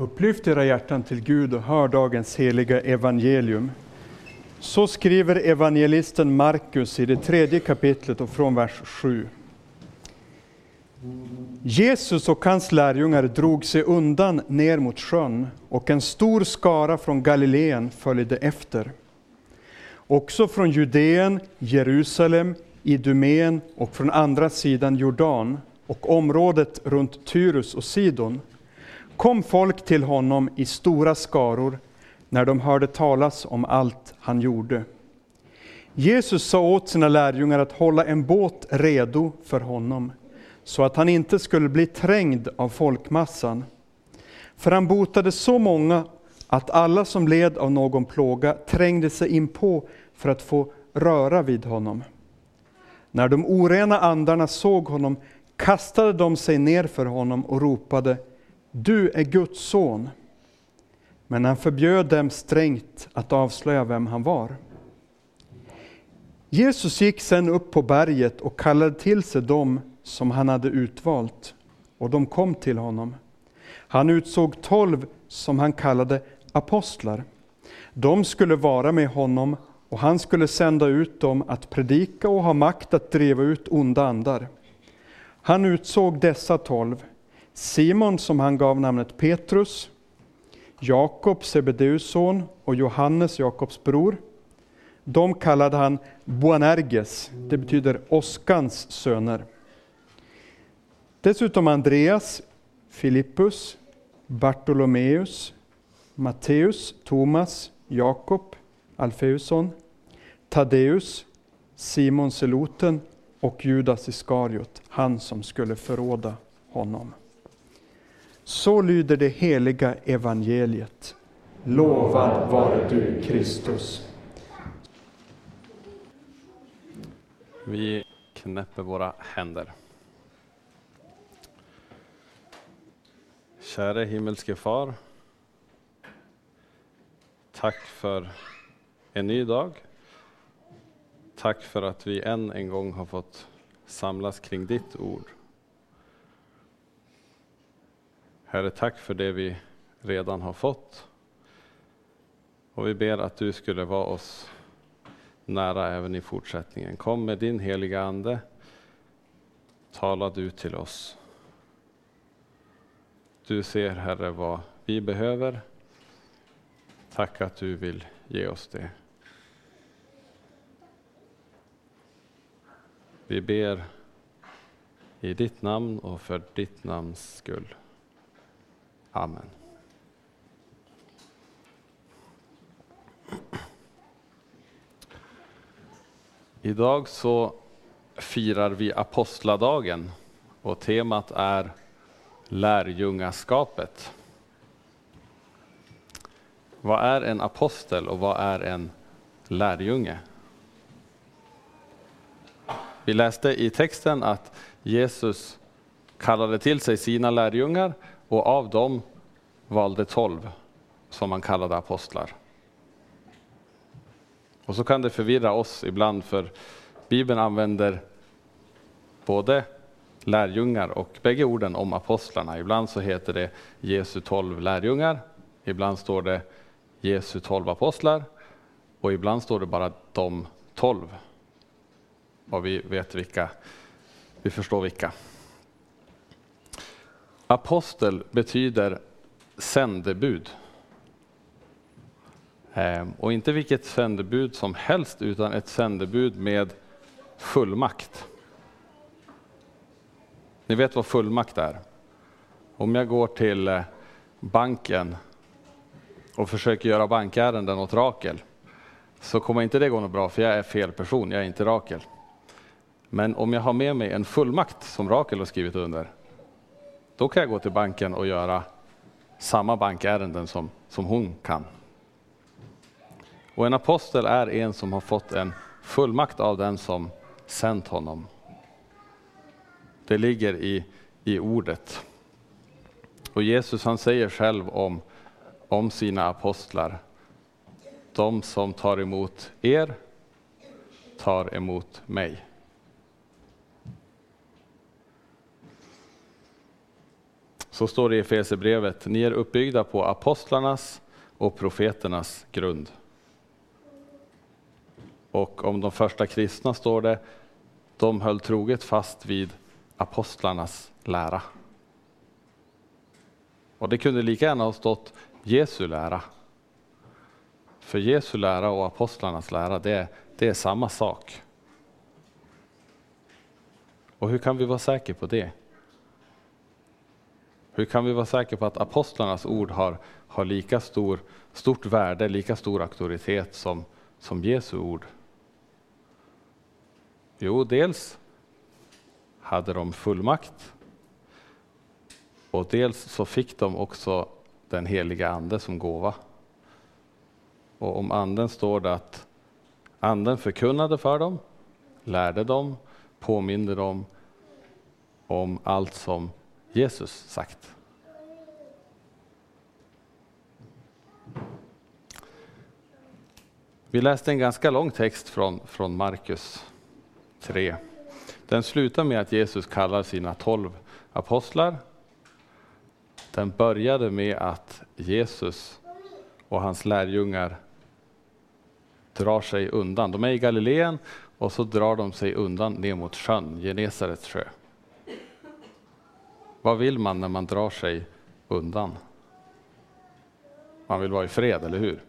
Upplyft era hjärtan till Gud och hör dagens heliga evangelium. Så skriver evangelisten Markus i det tredje kapitlet och från vers 7. Jesus och hans lärjungar drog sig undan ner mot sjön och en stor skara från Galileen följde efter. Också från Judeen, Jerusalem, Idumeen och från andra sidan Jordan och området runt Tyrus och Sidon kom folk till honom i stora skaror när de hörde talas om allt han gjorde. Jesus sa åt sina lärjungar att hålla en båt redo för honom, så att han inte skulle bli trängd av folkmassan. För han botade så många att alla som led av någon plåga trängde sig in på för att få röra vid honom. När de orena andarna såg honom kastade de sig ner för honom och ropade du är Guds son. Men han förbjöd dem strängt att avslöja vem han var. Jesus gick sedan upp på berget och kallade till sig dem som han hade utvalt, och de kom till honom. Han utsåg tolv som han kallade apostlar. De skulle vara med honom och han skulle sända ut dem att predika och ha makt att driva ut onda andar. Han utsåg dessa tolv, Simon som han gav namnet Petrus, Jakob, Sebedeus son, och Johannes, Jakobs bror. De kallade han Boanerges, det betyder åskans söner. Dessutom Andreas, Filippus, Bartolomeus, Matteus, Thomas, Jakob, Alfeusson, Taddeus, Simon Seloten och Judas Iskariot, han som skulle förråda honom. Så lyder det heliga evangeliet. Lovad vare du, Kristus. Vi knäpper våra händer. Käre himmelske Far. Tack för en ny dag. Tack för att vi än en gång har fått samlas kring ditt ord. Herre, tack för det vi redan har fått. Och vi ber att du skulle vara oss nära även i fortsättningen. Kom med din heliga Ande. Tala du till oss. Du ser, Herre, vad vi behöver. Tack att du vill ge oss det. Vi ber i ditt namn och för ditt namns skull. Amen. Idag så firar vi apostladagen och temat är lärjungaskapet. Vad är en apostel och vad är en lärjunge? Vi läste i texten att Jesus kallade till sig sina lärjungar och av dem valde tolv som han kallade apostlar. Och så kan det förvirra oss ibland för Bibeln använder både lärjungar och bägge orden om apostlarna. Ibland så heter det Jesu tolv lärjungar, ibland står det Jesu tolv apostlar och ibland står det bara de tolv. Och vi vet vilka, vi förstår vilka. Apostel betyder sändebud. Ehm, och inte vilket sändebud som helst, utan ett sändebud med fullmakt. Ni vet vad fullmakt är? Om jag går till eh, banken och försöker göra bankärenden åt Rakel, så kommer inte det gå något bra, för jag är fel person, jag är inte Rakel. Men om jag har med mig en fullmakt som Rakel har skrivit under, då kan jag gå till banken och göra samma bankärenden som, som hon kan. Och en apostel är en som har fått en fullmakt av den som sänt honom. Det ligger i, i ordet. Och Jesus han säger själv om, om sina apostlar, de som tar emot er tar emot mig. Så står det i Efesierbrevet, ni är uppbyggda på apostlarnas och profeternas grund. Och om de första kristna står det, de höll troget fast vid apostlarnas lära. Och det kunde lika gärna ha stått Jesu lära. För Jesu lära och apostlarnas lära, det, det är samma sak. Och hur kan vi vara säkra på det? Hur kan vi vara säkra på att apostlarnas ord har, har lika stor, stort värde, lika stor auktoritet som, som Jesu ord? Jo, dels hade de fullmakt och dels så fick de också den heliga ande som gåva. Och om anden står det att anden förkunnade för dem, lärde dem, påminde dem om allt som Jesus sagt. Vi läste en ganska lång text från, från Markus 3. Den slutar med att Jesus kallar sina tolv apostlar. Den började med att Jesus och hans lärjungar drar sig undan. De är i Galileen och så drar de sig undan ner mot sjön, Genesarets sjö. Vad vill man när man drar sig undan? Man vill vara i fred, eller hur?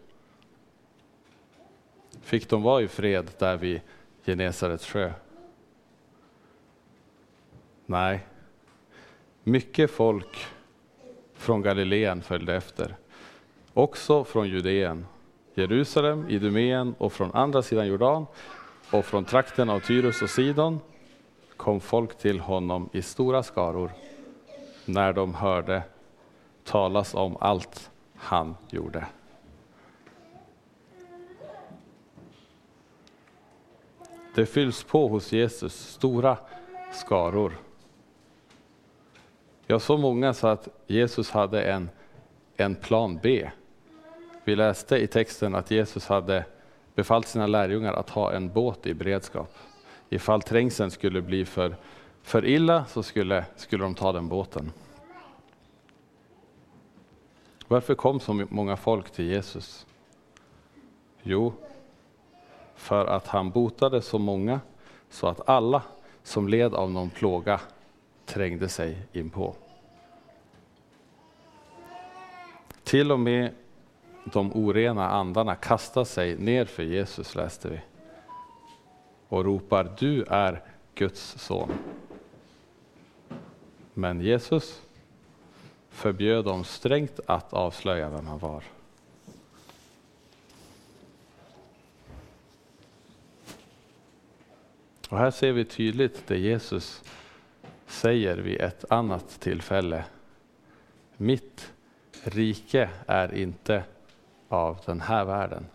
Fick de vara i fred där vid Genesarets sjö? Nej. Mycket folk från Galileen följde efter. Också från Judeen, Jerusalem, Idumeen och från andra sidan Jordan och från trakten av Tyrus och Sidon kom folk till honom i stora skaror när de hörde talas om allt han gjorde. Det fylls på hos Jesus stora skaror. Ja, så många så att Jesus hade en, en plan B. Vi läste i texten att Jesus hade befallt sina lärjungar att ha en båt i beredskap. Ifall trängseln skulle bli för, för illa så skulle, skulle de ta den båten. Varför kom så många folk till Jesus? Jo, för att han botade så många så att alla som led av någon plåga trängde sig in på. Till och med de orena andarna kastar sig ner för Jesus, läste vi. Och ropar, du är Guds son. Men Jesus förbjöd dem strängt att avslöja vem han var. Och här ser vi tydligt det Jesus säger vid ett annat tillfälle. Mitt rike är inte av den här världen.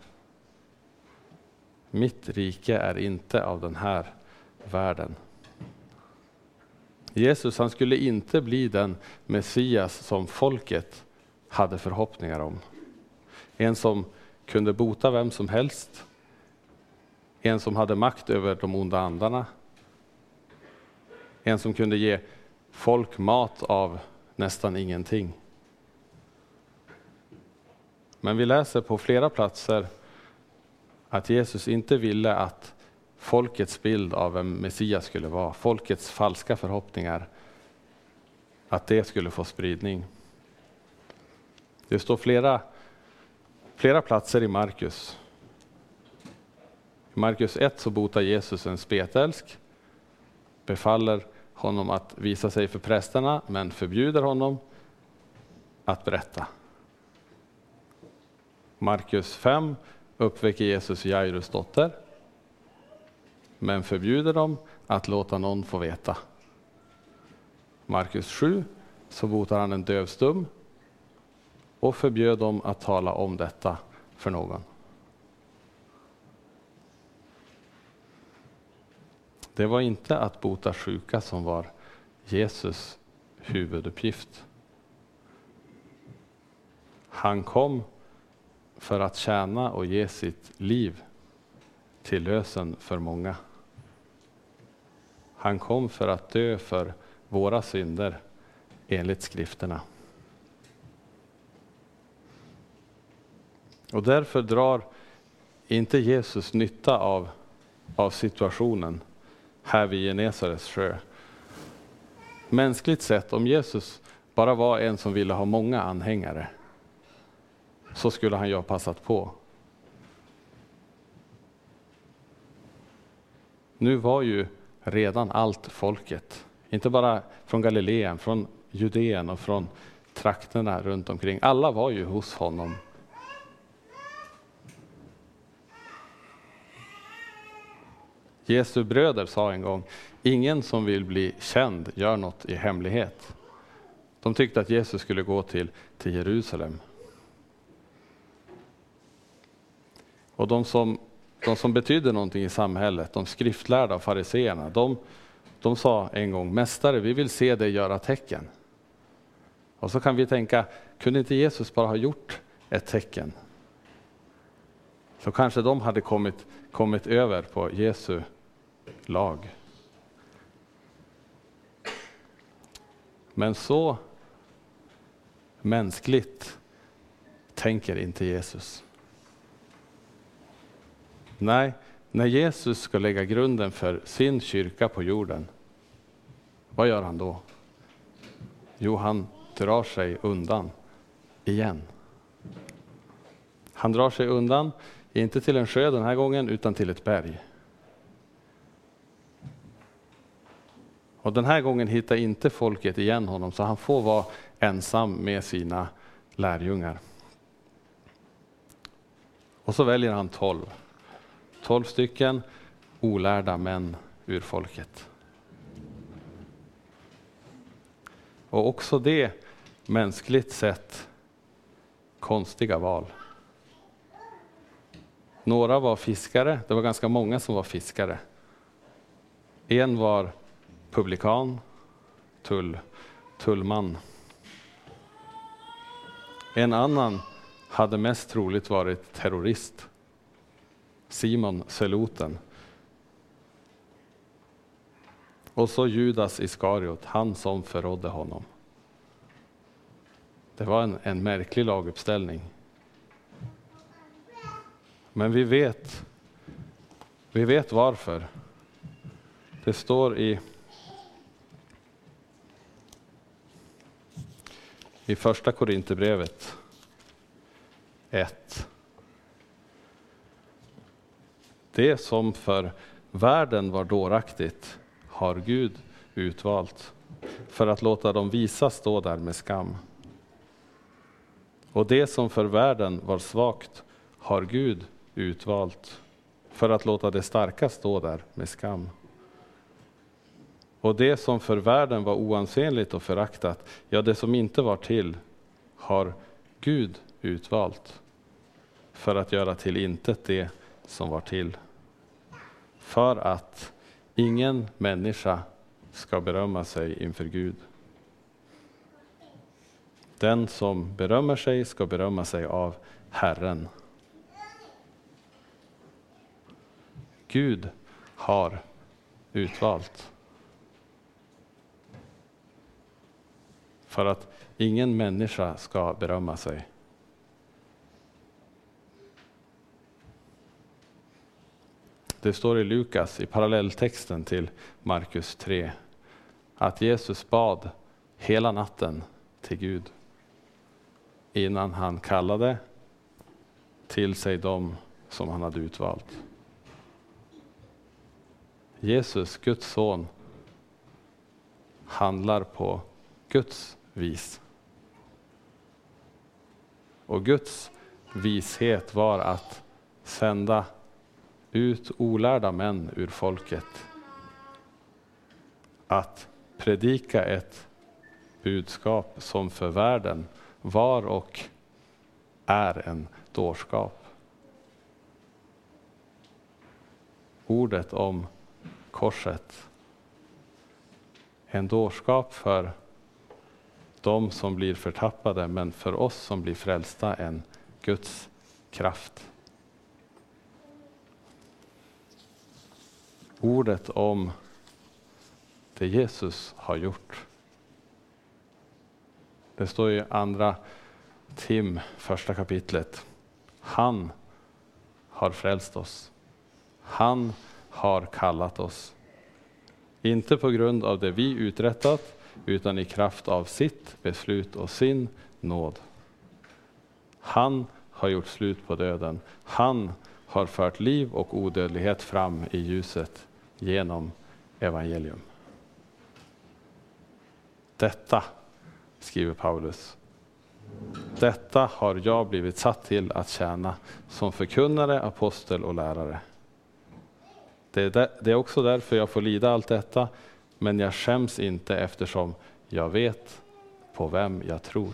Mitt rike är inte av den här världen. Jesus han skulle inte bli den Messias som folket hade förhoppningar om. En som kunde bota vem som helst. En som hade makt över de onda andarna. En som kunde ge folk mat av nästan ingenting. Men vi läser på flera platser att Jesus inte ville att folkets bild av vem Messias skulle vara, folkets falska förhoppningar, att det skulle få spridning. Det står flera, flera platser i Markus. I Markus 1 så botar Jesus en spetälsk, befaller honom att visa sig för prästerna, men förbjuder honom att berätta. Markus 5 uppväcker Jesus Jairus dotter, men förbjuder dem att låta någon få veta. Markus 7 så botar han en dövstum och förbjöd dem att tala om detta för någon. Det var inte att bota sjuka som var Jesus huvuduppgift. Han kom för att tjäna och ge sitt liv till lösen för många. Han kom för att dö för våra synder enligt skrifterna. Och därför drar inte Jesus nytta av, av situationen här vid Genesarets sjö. Mänskligt sett, om Jesus bara var en som ville ha många anhängare, så skulle han ju ha passat på. Nu var ju redan allt folket, inte bara från Galileen, från Judeen och från trakterna runt omkring. Alla var ju hos honom. Jesu bröder sa en gång, ingen som vill bli känd gör något i hemlighet. De tyckte att Jesus skulle gå till, till Jerusalem. Och de som, de som betydde någonting i samhället, de skriftlärda och fariseerna, de, de sa en gång, Mästare, vi vill se dig göra tecken. Och så kan vi tänka, kunde inte Jesus bara ha gjort ett tecken? Så kanske de hade kommit, kommit över på Jesu lag. Men så mänskligt tänker inte Jesus. Nej, när Jesus ska lägga grunden för sin kyrka på jorden, vad gör han då? Jo, han drar sig undan igen. Han drar sig undan, inte till en sjö den här gången, utan till ett berg. Och den här gången hittar inte folket igen honom, så han får vara ensam med sina lärjungar. Och så väljer han tolv. Tolv stycken olärda män ur folket. Och också det mänskligt sett konstiga val. Några var fiskare, det var ganska många som var fiskare. En var publikan, tull, tullman. En annan hade mest troligt varit terrorist. Simon Seloten. Och så Judas Iskariot, han som förrådde honom. Det var en, en märklig laguppställning. Men vi vet, vi vet varför. Det står i i första Korinthierbrevet 1. Det som för världen var dåraktigt har Gud utvalt för att låta dem visa stå där med skam. Och det som för världen var svagt har Gud utvalt för att låta det starka stå där med skam. Och det som för världen var oansenligt och föraktat, ja, det som inte var till, har Gud utvalt för att göra till intet det som var till. För att ingen människa ska berömma sig inför Gud. Den som berömmer sig ska berömma sig av Herren. Gud har utvalt. För att ingen människa ska berömma sig. Det står i Lukas, i parallelltexten till Markus 3, att Jesus bad hela natten till Gud innan han kallade till sig dem som han hade utvalt. Jesus, Guds son, handlar på Guds vis. Och Guds vishet var att sända ut olärda män ur folket. Att predika ett budskap som för världen var och är en dårskap. Ordet om korset. En dårskap för de som blir förtappade, men för oss som blir frälsta en Guds kraft. Ordet om det Jesus har gjort. Det står i andra Tim, första kapitlet. Han har frälst oss. Han har kallat oss. Inte på grund av det vi uträttat, utan i kraft av sitt beslut och sin nåd. Han har gjort slut på döden. Han har fört liv och odödlighet fram i ljuset genom evangelium. Detta, skriver Paulus, detta har jag blivit satt till att tjäna som förkunnare, apostel och lärare. Det är, det är också därför jag får lida allt detta, men jag skäms inte eftersom jag vet på vem jag tror.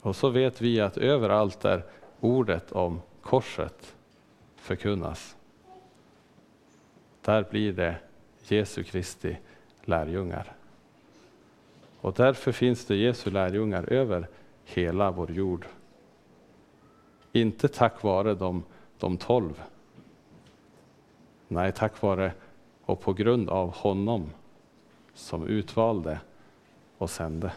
Och så vet vi att överallt där ordet om korset förkunnas, där blir det Jesu Kristi lärjungar. Och därför finns det Jesu lärjungar över hela vår jord. Inte tack vare de, de tolv. Nej, tack vare och på grund av honom som utvalde och sände.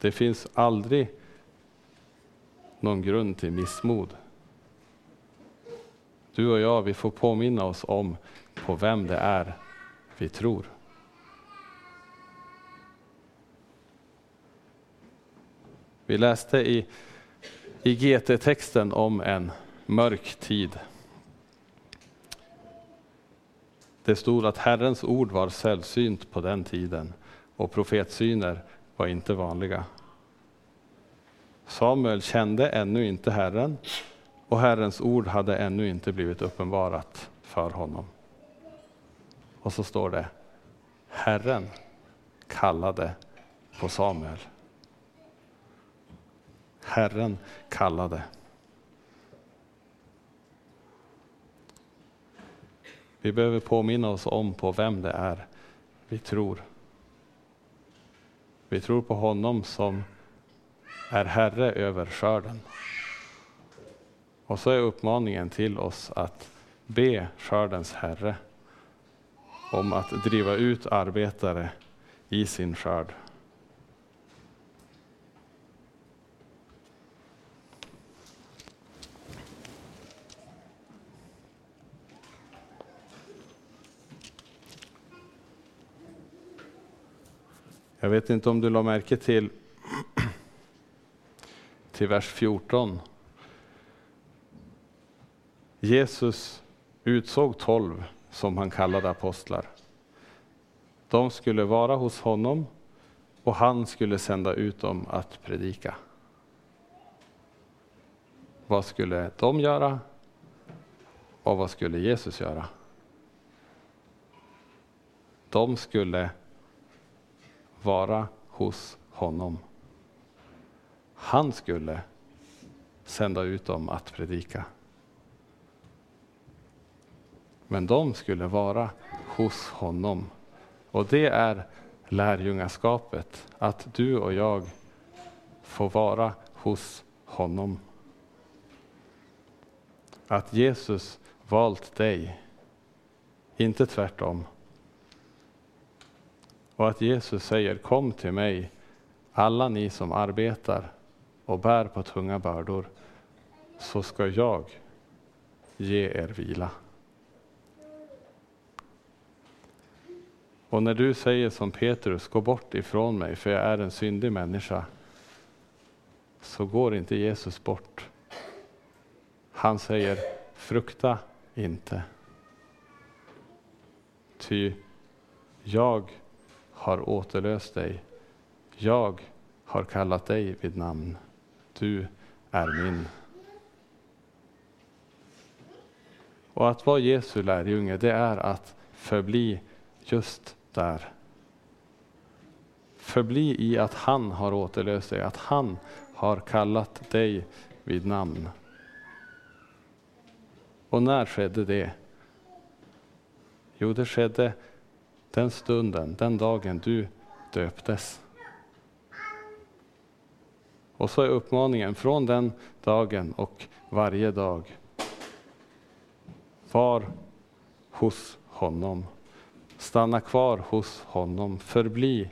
Det finns aldrig någon grund till missmod. Du och jag, vi får påminna oss om på vem det är vi tror. Vi läste i, i GT-texten om en mörk tid. Det stod att Herrens ord var sällsynt på den tiden och profetsyner var inte vanliga. Samuel kände ännu inte Herren och Herrens ord hade ännu inte blivit uppenbarat för honom. Och så står det, Herren kallade på Samuel. Herren kallade. Vi behöver påminna oss om på vem det är vi tror. Vi tror på honom som är Herre över skörden. Och så är uppmaningen till oss att be skördens Herre om att driva ut arbetare i sin skörd. Jag vet inte om du la märke till, till vers 14. Jesus utsåg tolv som han kallade apostlar. De skulle vara hos honom och han skulle sända ut dem att predika. Vad skulle de göra? Och vad skulle Jesus göra? De skulle vara hos honom. Han skulle sända ut dem att predika. Men de skulle vara hos honom. Och det är lärjungaskapet, att du och jag får vara hos honom. Att Jesus valt dig, inte tvärtom. Och att Jesus säger kom till mig, alla ni som arbetar och bär på tunga bördor, så ska jag ge er vila. Och när du säger som Petrus, gå bort ifrån mig för jag är en syndig människa, så går inte Jesus bort. Han säger, frukta inte. Ty jag har återlöst dig. Jag har kallat dig vid namn. Du är min. Och att vara Jesu lärjunge, det är att förbli just där. Förbli i att han har återlöst dig, att han har kallat dig vid namn. Och när skedde det? Jo, det skedde den stunden, den dagen du döptes. Och så är uppmaningen från den dagen och varje dag. Var hos honom. Stanna kvar hos honom. Förbli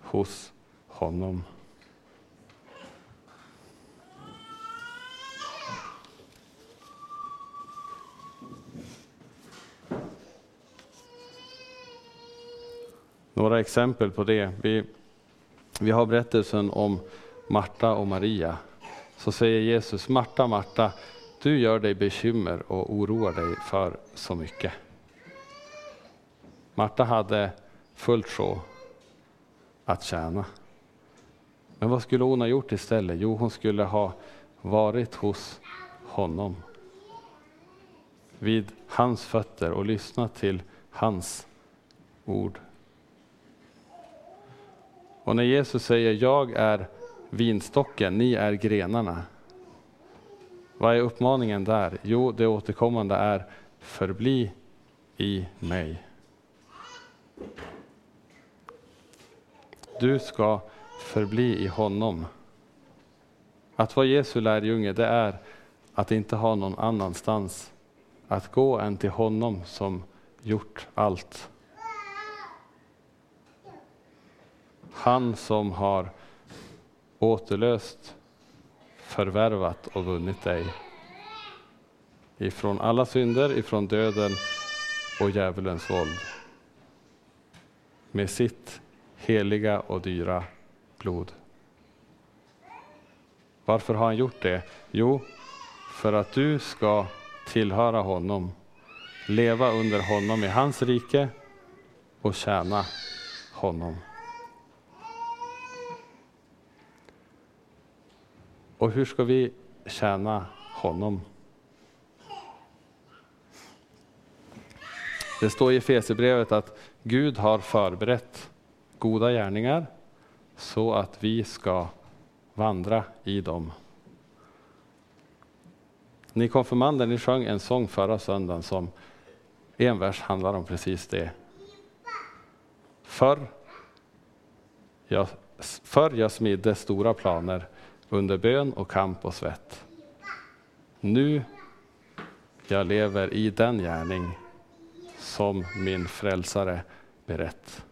hos honom. Några exempel på det. Vi, vi har berättelsen om Marta och Maria. Så säger Jesus, Marta, Marta, du gör dig bekymmer och oroar dig för så mycket. Marta hade fullt sjå att tjäna. Men vad skulle hon ha gjort istället? Jo, hon skulle ha varit hos honom. Vid hans fötter och lyssnat till hans ord. Och när Jesus säger jag är vinstocken, ni är grenarna. Vad är uppmaningen där? Jo, det återkommande är förbli i mig. Du ska förbli i honom. Att vara Jesu lärjunge, det är att inte ha någon annanstans att gå än till honom som gjort allt. Han som har återlöst, förvärvat och vunnit dig. Ifrån alla synder, ifrån döden och djävulens våld. Med sitt heliga och dyra blod. Varför har han gjort det? Jo, för att du ska tillhöra honom, leva under honom i hans rike och tjäna honom. Och hur ska vi tjäna honom? Det står i Efesierbrevet att Gud har förberett goda gärningar så att vi ska vandra i dem. Ni konfirmander, ni sjöng en sång förra söndagen som en vers handlar om precis det. Förr jag, förr jag smidde stora planer under bön och kamp och svett. Nu jag lever i den gärning som min frälsare berett.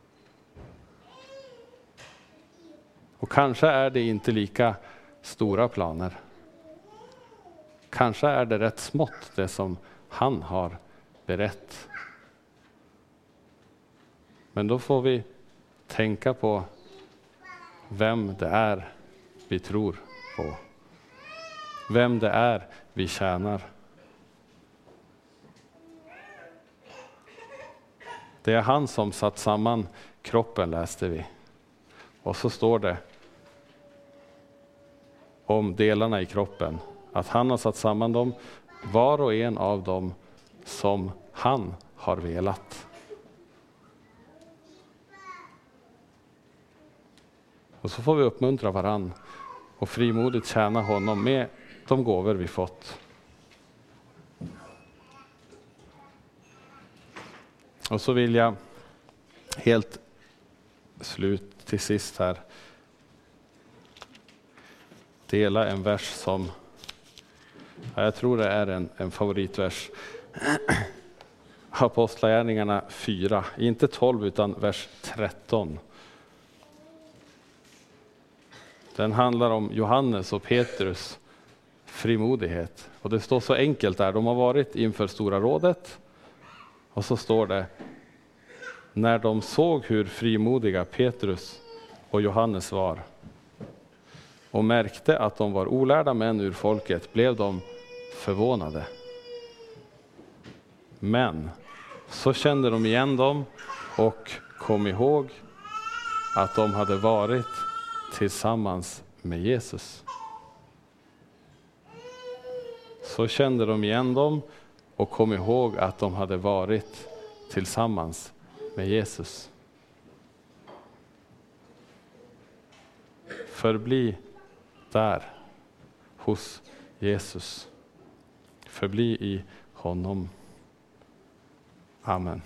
Och kanske är det inte lika stora planer. Kanske är det rätt smått det som han har berett. Men då får vi tänka på vem det är vi tror på. Vem det är vi tjänar. Det är han som satt samman kroppen läste vi. Och så står det om delarna i kroppen, att han har satt samman dem, var och en av dem som han har velat. Och så får vi uppmuntra varann och frimodigt tjäna honom med de gåvor vi fått. Och så vill jag helt slut till sist här dela en vers som jag tror det är en, en favoritvers. Apostlagärningarna 4, inte 12 utan vers 13. Den handlar om Johannes och Petrus frimodighet. Och det står så enkelt där, de har varit inför Stora rådet och så står det när de såg hur frimodiga Petrus och Johannes var och märkte att de var olärda män ur folket blev de förvånade. Men så kände de igen dem och kom ihåg att de hade varit tillsammans med Jesus. Så kände de igen dem och kom ihåg att de hade varit tillsammans med Jesus. Förbli där hos Jesus. Förbli i honom. Amen.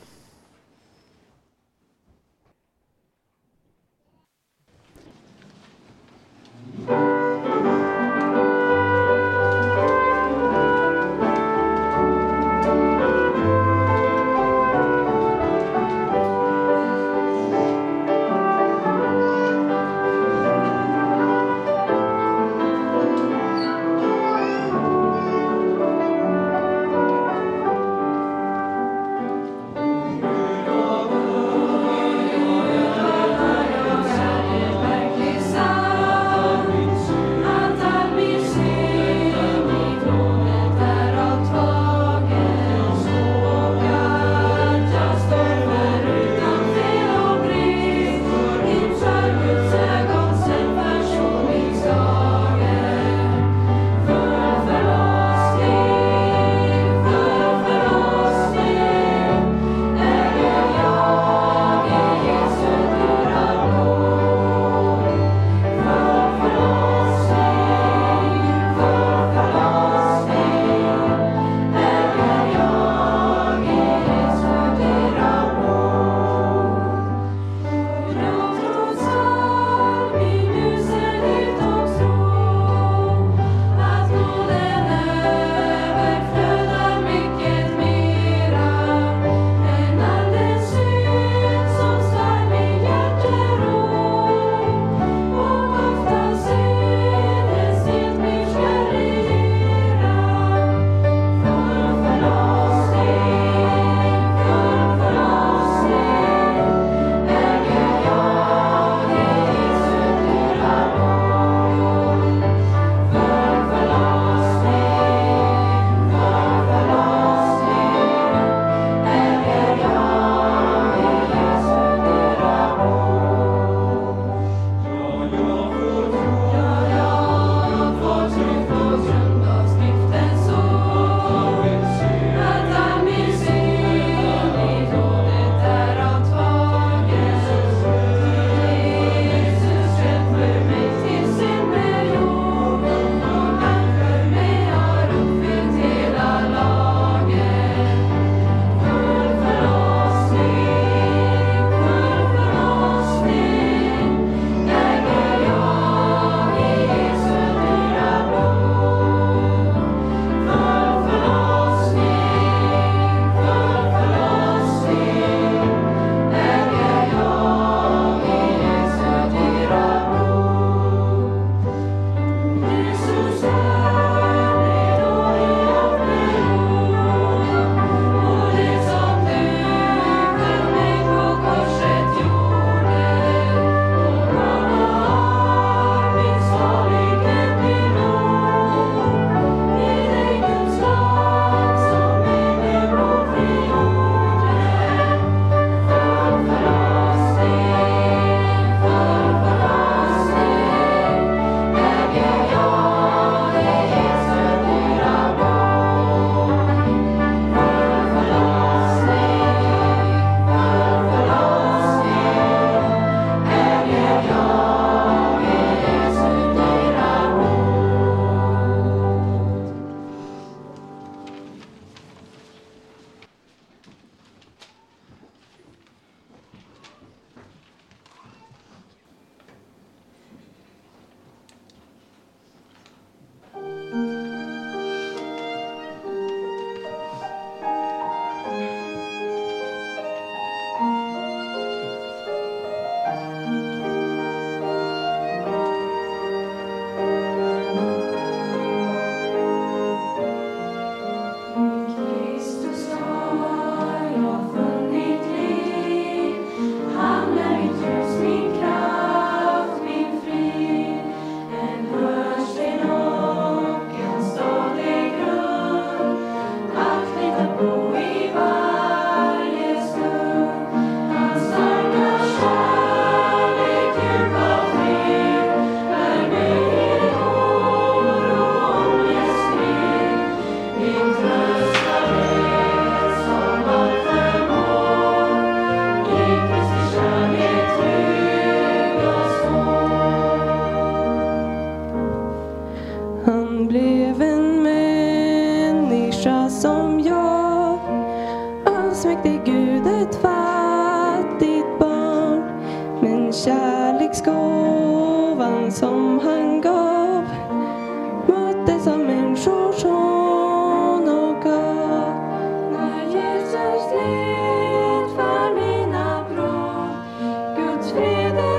Guds vrede